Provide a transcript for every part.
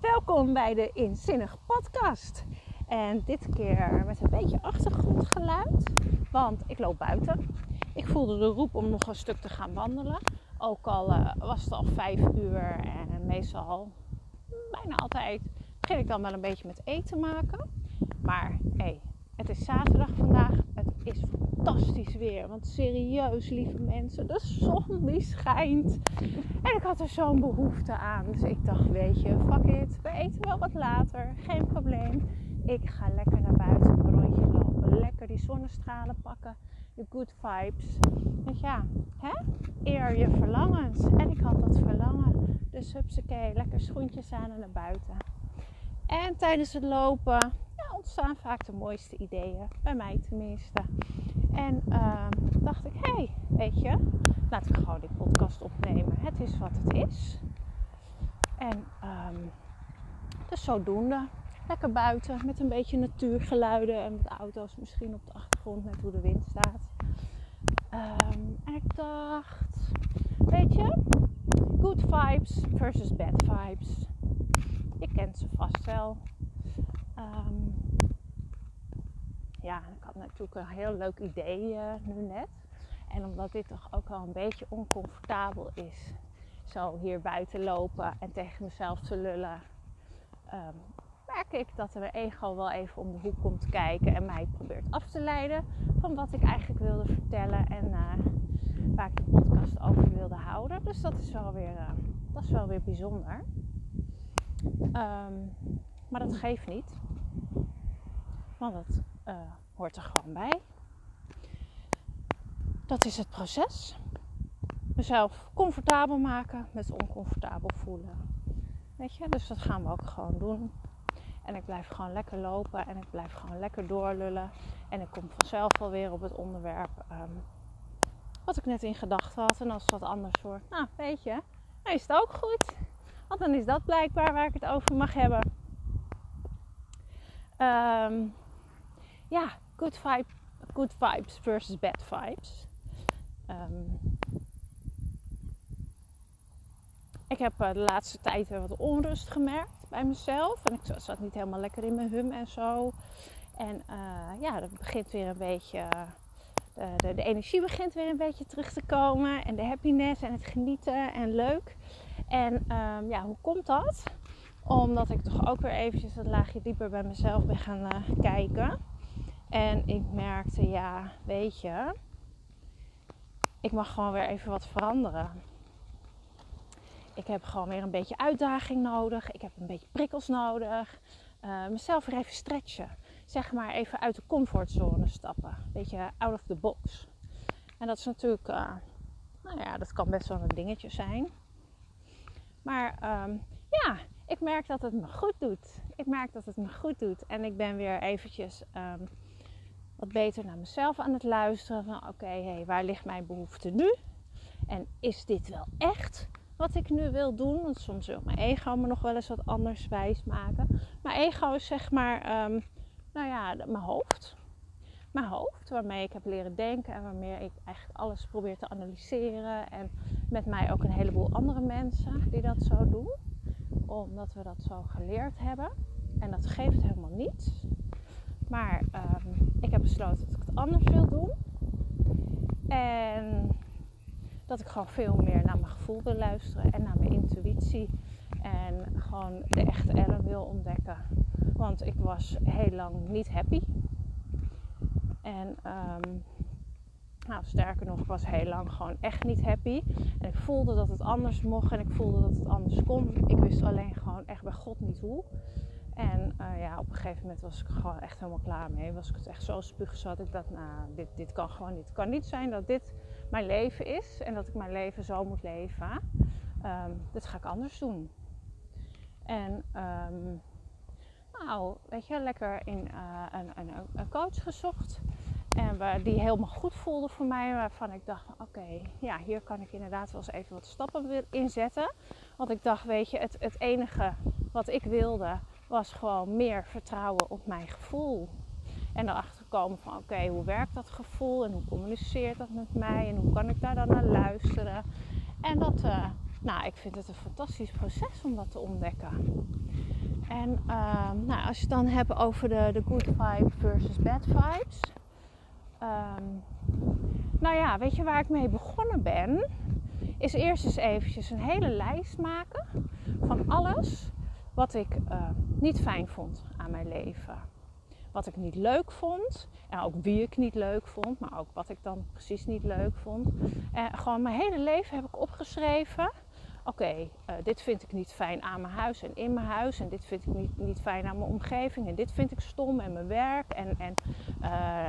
Welkom bij de Inzinnig Podcast. En dit keer met een beetje achtergrondgeluid, want ik loop buiten. Ik voelde de roep om nog een stuk te gaan wandelen. Ook al uh, was het al vijf uur en meestal, bijna altijd, begin ik dan wel een beetje met eten maken. Maar hé, hey, het is zaterdag vandaag. Het is fantastisch weer. Want serieus, lieve mensen, de zon die schijnt. En ik had er zo'n behoefte aan. Dus ik dacht, weet je, fuck it. We eten wel wat later. Geen probleem. Ik ga lekker naar buiten een rondje lopen. Lekker die zonnestralen pakken. De good vibes. Dus ja, hè? eer je verlangens. En ik had dat verlangen. Dus hupsakee, lekker schoentjes aan en naar buiten. En tijdens het lopen ja, ontstaan vaak de mooiste ideeën. Bij mij tenminste. En uh, dacht ik, hé, hey, weet je, laat ik gewoon die podcast opnemen. Het is wat het is. En um, dus zodoende. Lekker buiten met een beetje natuurgeluiden en met auto's misschien op de achtergrond met hoe de wind staat. Um, en ik dacht, weet je, good vibes versus bad vibes. Je kent ze vast wel. Um, ja, ik had natuurlijk een heel leuk idee uh, nu net. En omdat dit toch ook wel een beetje oncomfortabel is, zo hier buiten lopen en tegen mezelf te lullen, um, merk ik dat mijn ego wel even om de hoek komt kijken en mij probeert af te leiden van wat ik eigenlijk wilde vertellen en uh, waar ik de podcast over wilde houden. Dus dat is wel weer, uh, dat is wel weer bijzonder. Um, maar dat geeft niet. Want dat uh, hoort er gewoon bij. Dat is het proces. Mezelf comfortabel maken met oncomfortabel voelen. Weet je, dus dat gaan we ook gewoon doen. En ik blijf gewoon lekker lopen en ik blijf gewoon lekker doorlullen. En ik kom vanzelf alweer op het onderwerp um, wat ik net in gedachten had. En als het wat anders wordt, nou weet je, dan is het ook goed. Want dan is dat blijkbaar waar ik het over mag hebben. Um, ja, good, good vibes versus bad vibes. Um, ik heb uh, de laatste tijd wat onrust gemerkt bij mezelf. En ik zat niet helemaal lekker in mijn hum en zo. En uh, ja, dat begint weer een beetje. De, energie begint weer een beetje terug te komen. En de happiness en het genieten en leuk. En um, ja, hoe komt dat? Omdat ik toch ook weer eventjes een laagje dieper bij mezelf ben gaan uh, kijken. En ik merkte, ja, weet je, ik mag gewoon weer even wat veranderen. Ik heb gewoon weer een beetje uitdaging nodig. Ik heb een beetje prikkels nodig. Uh, mezelf weer even stretchen. Zeg maar even uit de comfortzone stappen. Een beetje out of the box. En dat is natuurlijk, uh, nou ja, dat kan best wel een dingetje zijn. Maar um, ja, ik merk dat het me goed doet. Ik merk dat het me goed doet. En ik ben weer eventjes um, wat beter naar mezelf aan het luisteren. Van oké, okay, hey, waar ligt mijn behoefte nu? En is dit wel echt wat ik nu wil doen? Want soms wil mijn ego me nog wel eens wat anders wijs maken. Mijn ego is zeg maar, um, nou ja, mijn hoofd. Mijn hoofd, waarmee ik heb leren denken en waarmee ik eigenlijk alles probeer te analyseren. En met mij ook een heleboel andere mensen die dat zo doen. Omdat we dat zo geleerd hebben. En dat geeft helemaal niets. Maar um, ik heb besloten dat ik het anders wil doen. En dat ik gewoon veel meer naar mijn gevoel wil luisteren en naar mijn intuïtie. En gewoon de echte Ellen wil ontdekken. Want ik was heel lang niet happy. En um, nou, sterker nog, ik was heel lang gewoon echt niet happy. En ik voelde dat het anders mocht en ik voelde dat het anders kon. Ik wist alleen gewoon echt bij God niet hoe. En uh, ja, op een gegeven moment was ik gewoon echt helemaal klaar mee. Was ik het echt zo spuugzat. Ik dacht, nou, dit, dit kan gewoon niet. Het kan niet zijn dat dit mijn leven is en dat ik mijn leven zo moet leven. Um, dit ga ik anders doen. En um, nou, weet je, lekker in uh, een, een, een, coach gezocht. En die helemaal goed voelde voor mij. Waarvan ik dacht, oké, ja, hier kan ik inderdaad wel eens even wat stappen inzetten. Want ik dacht, weet je, het, het enige wat ik wilde was gewoon meer vertrouwen op mijn gevoel. En erachter komen van oké, hoe werkt dat gevoel en hoe communiceert dat met mij en hoe kan ik daar dan naar luisteren. En dat, uh, nou, ik vind het een fantastisch proces om dat te ontdekken. En ehm, nou, als je het dan hebt over de, de good vibe versus bad vibes. Ehm, nou ja, weet je waar ik mee begonnen ben? Is eerst eens eventjes een hele lijst maken van alles wat ik uh, niet fijn vond aan mijn leven. Wat ik niet leuk vond. En ook wie ik niet leuk vond. Maar ook wat ik dan precies niet leuk vond. En gewoon mijn hele leven heb ik opgeschreven oké, eh, dit vind ik niet fijn aan mijn huis en in mijn huis. En dit vind ik niet, niet fijn aan mijn omgeving. En dit vind ik stom en mijn werk. En, en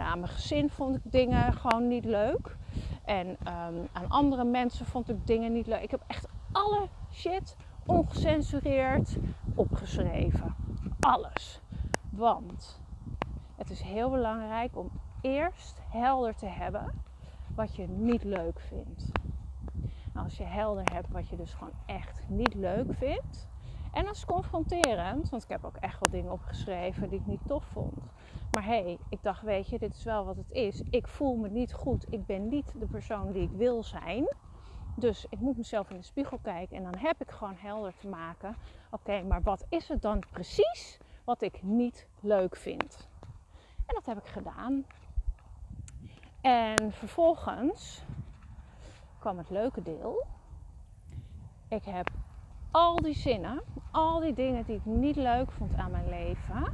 aan mijn gezin vond ik dingen gewoon niet leuk. En um, aan andere mensen vond ik dingen niet leuk. Ik heb echt alle shit ongecensureerd opgeschreven. Alles. Want het is heel belangrijk om eerst helder te hebben wat je niet leuk vindt. Als je helder hebt wat je dus gewoon echt niet leuk vindt. En dat is confronterend, want ik heb ook echt wel dingen opgeschreven die ik niet tof vond. Maar hé, hey, ik dacht, weet je, dit is wel wat het is. Ik voel me niet goed. Ik ben niet de persoon die ik wil zijn. Dus ik moet mezelf in de spiegel kijken en dan heb ik gewoon helder te maken. Oké, maar wat is het dan precies wat ik niet leuk vind? En dat heb ik gedaan. En vervolgens kwam het leuke deel. Ik heb al die zinnen, al die dingen die ik niet leuk vond aan mijn leven,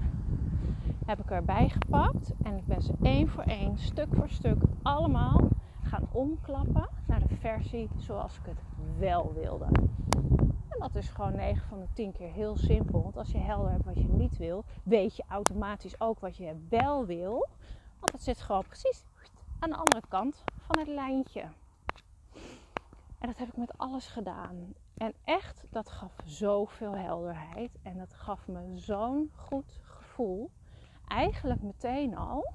heb ik erbij gepakt. En ik ben ze één voor één, stuk voor stuk, allemaal gaan omklappen naar zoals ik het wel wilde. En dat is gewoon 9 van de 10 keer heel simpel. Want als je helder hebt wat je niet wil, weet je automatisch ook wat je wel wil. Want het zit gewoon precies aan de andere kant van het lijntje. En dat heb ik met alles gedaan. En echt, dat gaf zoveel helderheid. En dat gaf me zo'n goed gevoel. Eigenlijk meteen al.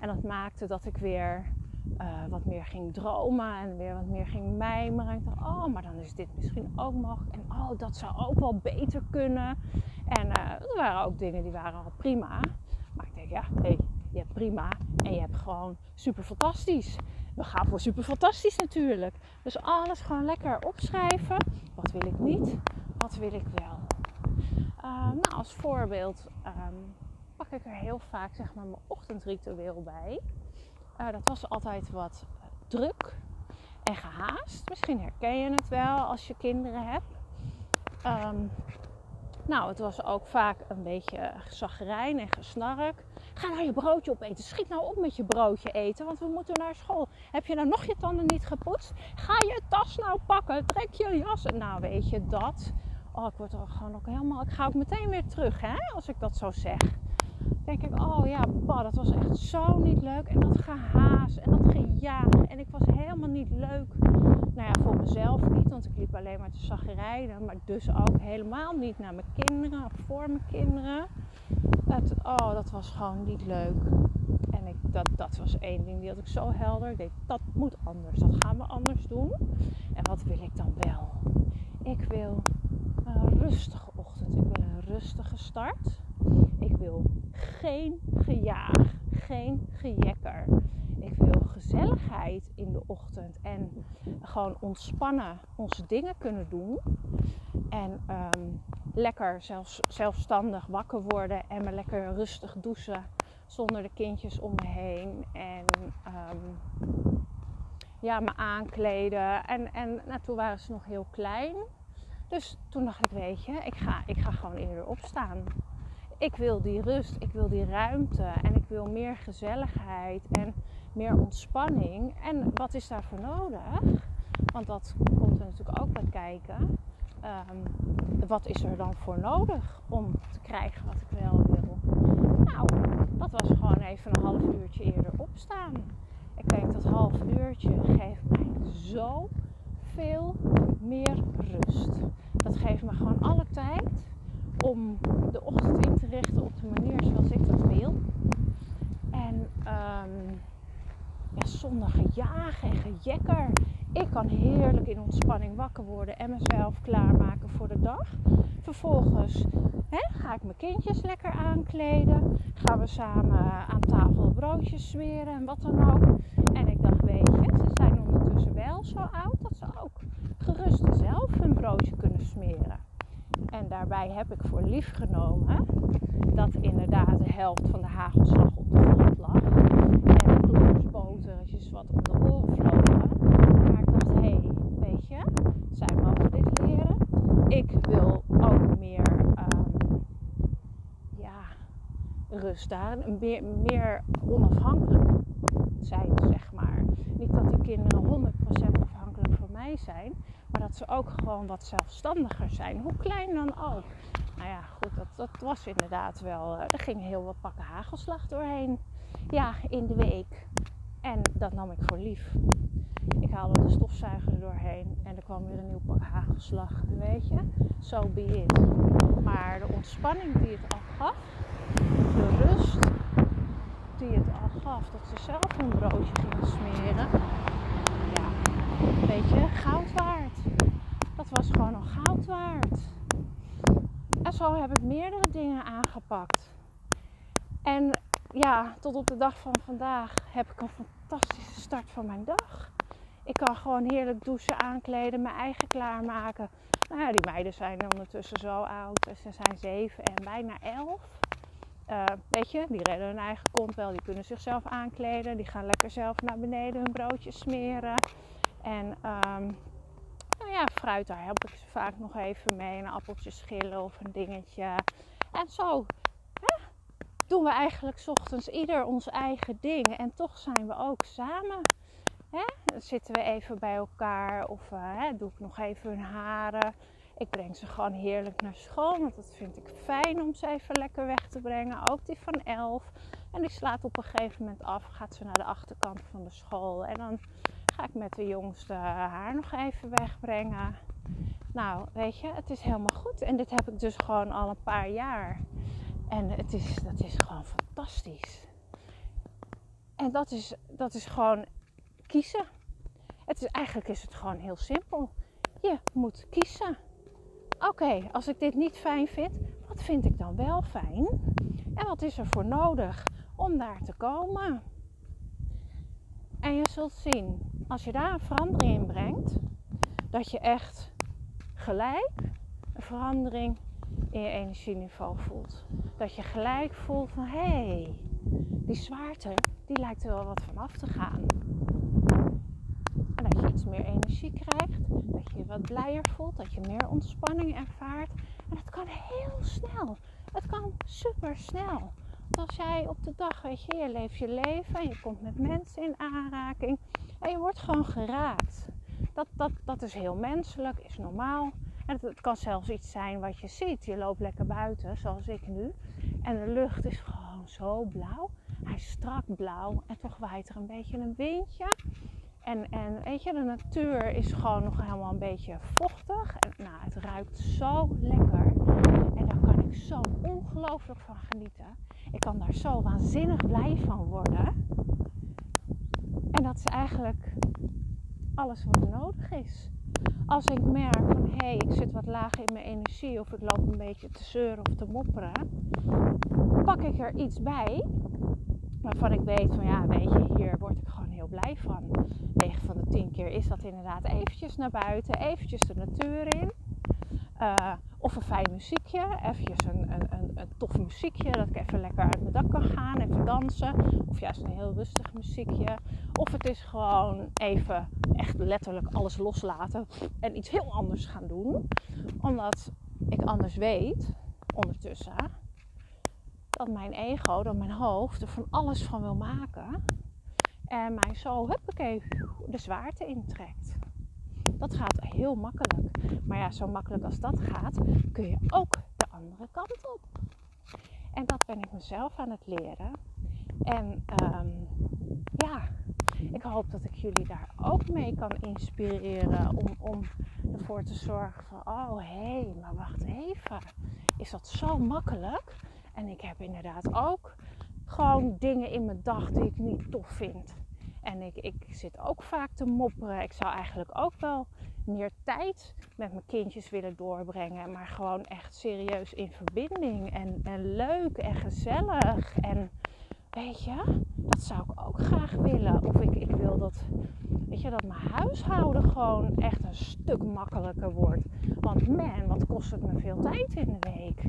En dat maakte dat ik weer uh, wat meer ging dromen en weer wat meer ging mijmeren. En ik dacht, oh, maar dan is dit misschien ook mogelijk. En oh, dat zou ook wel beter kunnen. En uh, er waren ook dingen die waren al prima. Maar ik denk, ja, hé, hey, je hebt prima en je hebt gewoon super fantastisch we gaan voor super fantastisch natuurlijk. Dus alles gewoon lekker opschrijven. Wat wil ik niet? Wat wil ik wel? Uh, nou, als voorbeeld um, pak ik er heel vaak zeg maar mijn ochtendritueel bij. Uh, dat was altijd wat druk en gehaast. Misschien herken je het wel als je kinderen hebt. Um, nou, het was ook vaak een beetje zagrijn en gesnark. Ga nou je broodje opeten. Schiet nou op met je broodje eten, want we moeten naar school. Heb je nou nog je tanden niet gepoetst? Ga je tas nou pakken. Trek je jas. Nou, weet je dat. Oh, ik word er gewoon ook helemaal. Ik ga ook meteen weer terug, hè, als ik dat zo zeg. Denk ik, oh ja, bah, dat was echt zo niet leuk. En dat gehaas en dat gejaag. En ik was helemaal niet leuk. Nou ja, voor mezelf niet, want ik liep alleen maar te zagrijden. Maar dus ook helemaal niet naar mijn kinderen of voor mijn kinderen. Oh, dat was gewoon niet leuk. En ik, dat, dat was één ding, die ik zo helder. Ik dat moet anders. Dat gaan we anders doen. En wat wil ik dan wel? Ik wil een rustige ochtend. Ik wil een rustige start. Ik wil geen gejaag, geen gejekker. Ik wil gezelligheid in de ochtend en gewoon ontspannen onze dingen kunnen doen. En ehm, lekker zelfs, zelfstandig wakker worden en me lekker rustig douchen zonder de kindjes om me heen. En um, ja, me aankleden. En, en toen waren ze nog heel klein. Dus toen dacht ik, weet je, ik ga, ik ga gewoon eerder opstaan. Ik wil die rust, ik wil die ruimte en ik wil meer gezelligheid en meer ontspanning. En wat is daarvoor nodig? Want dat komt er natuurlijk ook bij kijken. Um, wat is er dan voor nodig om te krijgen wat ik wel wil? Nou, dat was gewoon even een half uurtje eerder opstaan. Ik denk dat half uurtje geeft mij zo veel meer rust. Dat geeft me gewoon alle tijd om de ochtend in te richten op de manier zoals ik dat wil. En um, ja, zonder gejagen en gejekker. Ik kan heerlijk in ontspanning wakker worden en mezelf klaarmaken voor de dag. Vervolgens hè, ga ik mijn kindjes lekker aankleden. Gaan we samen aan tafel broodjes smeren en wat dan ook. En ik dacht, weet je, ze zijn ondertussen wel zo oud dat ze ook gerust zelf hun broodje kunnen smeren. En daarbij heb ik voor lief genomen dat inderdaad de helft van de hagelslag op de grond lag. En de kloersbotertjes wat om de oren vlogen. Maar ik dacht, hé, hey, weet je, zij mogen dit leren. Ik wil ook meer um, ja, rust daar. Meer, meer onafhankelijk zijn, zeg maar. Niet dat die kinderen 100% afhankelijk van zijn. Maar dat ze ook gewoon wat zelfstandiger zijn. Hoe klein dan ook. Nou ja, goed, dat, dat was inderdaad wel. Uh, er ging heel wat pakken hagelslag doorheen. Ja, in de week. En dat nam ik voor lief. Ik haalde de stofzuiger er doorheen en er kwam weer een nieuw pak hagelslag. Weet je, zo so be it. Maar de ontspanning die het al gaf, de rust die het al gaf, dat ze zelf een broodje gingen smeren. Weet je, goud waard. Dat was gewoon al goud waard. En zo heb ik meerdere dingen aangepakt. En ja, tot op de dag van vandaag heb ik een fantastische start van mijn dag. Ik kan gewoon heerlijk douchen, aankleden, mijn eigen klaarmaken. Nou ja, die meiden zijn ondertussen zo oud. Ze zijn zeven en bijna elf. Uh, weet je, die redden hun eigen kont wel. Die kunnen zichzelf aankleden. Die gaan lekker zelf naar beneden hun broodjes smeren. En um, nou ja, fruit, daar help ik ze vaak nog even mee. Een appeltje schillen of een dingetje. En zo doen we eigenlijk ochtends ieder ons eigen ding. En toch zijn we ook samen. Hè? Dan zitten we even bij elkaar. Of uh, hè, doe ik nog even hun haren. Ik breng ze gewoon heerlijk naar school. Want dat vind ik fijn om ze even lekker weg te brengen. Ook die van 11. En die slaat op een gegeven moment af. Gaat ze naar de achterkant van de school. En dan ga ik met de jongste haar nog even wegbrengen. Nou, weet je, het is helemaal goed. En dit heb ik dus gewoon al een paar jaar. En het is, dat is gewoon fantastisch. En dat is, dat is gewoon kiezen. Het is, eigenlijk is het gewoon heel simpel. Je moet kiezen. Oké, als ik dit niet fijn vind, wat vind ik dan wel fijn? En wat is er voor nodig om daar te komen? En je zult zien, als je daar een verandering in brengt, dat je echt gelijk een verandering in je energieniveau voelt. Dat je gelijk voelt van hé, hey, die zwaarte, die lijkt er wel wat van af te gaan. En dat je iets meer energie krijgt, dat je je wat blijer voelt, dat je meer ontspanning ervaart. En het kan heel snel. Het kan super snel als jij op de dag, weet je, je leeft je leven en je komt met mensen in aanraking en je wordt gewoon geraakt. Dat, dat, dat is heel menselijk, is normaal. En het, kan zelfs iets zijn wat je ziet. Je loopt lekker buiten, zoals ik nu. En de lucht is gewoon zo blauw. Hij is strak blauw en toch waait er een beetje een windje. En, en weet je, de natuur is gewoon nog helemaal een beetje vochtig. En nou, het ruikt zo lekker. Kan ik zo ongelooflijk van genieten. Ik kan daar zo waanzinnig blij van worden. En dat is eigenlijk alles wat er nodig is. Als ik merk van hé, hey, ik zit wat laag in mijn energie of ik loop een beetje te zeuren of te mopperen, pak ik er iets bij waarvan ik weet van ja, weet je, hier word ik gewoon heel blij van. 9 van de 10 keer is dat inderdaad eventjes naar buiten, eventjes de natuur in. Uh, of een fijn muziekje, eventjes een, een, een, een, tof muziekje, dat ik even lekker uit mijn dak kan gaan, even dansen. Of juist een heel rustig muziekje. Of het is gewoon even echt letterlijk alles loslaten en iets heel anders gaan doen. Omdat ik anders weet, ondertussen, dat mijn ego, dat mijn hoofd er van alles van wil maken. En mij zo, huppakee, de zwaarte intrekt. Dat gaat heel makkelijk. Maar ja, zo makkelijk als dat gaat, kun je ook de andere kant op. En dat ben ik mezelf aan het leren. En um, ja, ik hoop dat ik jullie daar ook mee kan inspireren om, om ervoor te zorgen van, oh hé, hey, maar wacht even. Is dat zo makkelijk? En ik heb inderdaad ook gewoon dingen in mijn dag die ik niet tof vind. En ik, ik zit ook vaak te mopperen. Ik zou eigenlijk ook wel meer tijd met mijn kindjes willen doorbrengen. Maar gewoon echt serieus in verbinding. En, en leuk en gezellig. En weet je, dat zou ik ook graag willen. Of ik, ik wil dat, weet je, dat mijn huishouden gewoon echt een stuk makkelijker wordt. Want man, wat kost het me veel tijd in de week?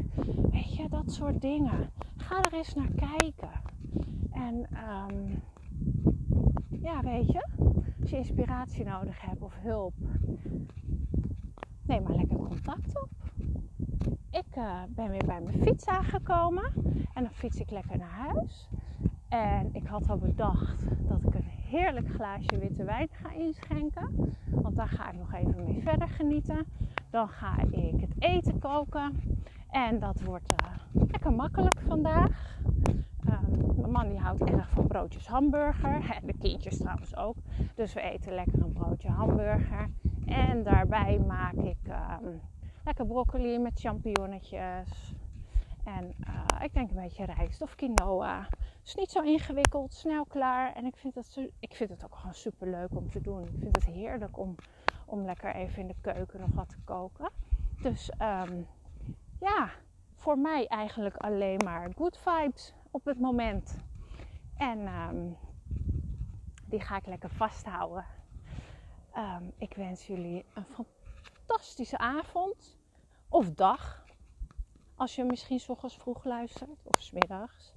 Weet je, dat soort dingen. Ga er eens naar kijken. En um, ja, weet je, als je inspiratie nodig hebt of hulp, neem maar lekker contact op. Ik uh, ben weer bij mijn fiets aangekomen en dan fiets ik lekker naar huis. En ik had al bedacht dat ik een heerlijk glaasje witte wijn ga inschenken. Want daar ga ik nog even mee verder genieten. Dan ga ik het eten koken. En dat wordt uh, lekker makkelijk vandaag. Die houdt erg van broodjes hamburger. En de kindjes trouwens ook. Dus we eten lekker een broodje hamburger. En daarbij maak ik um, lekker broccoli met champignonnetjes. En uh, ik denk een beetje rijst of quinoa. Het is niet zo ingewikkeld, snel klaar. En ik vind het, ik vind het ook gewoon super leuk om te doen. Ik vind het heerlijk om, om lekker even in de keuken nog wat te koken. Dus um, ja, voor mij eigenlijk alleen maar good vibes op het moment. En um, die ga ik lekker vasthouden. Um, ik wens jullie een fantastische avond of dag. Als je misschien s ochtends vroeg luistert of smiddags.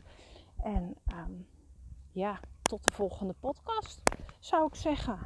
En um, ja, tot de volgende podcast zou ik zeggen.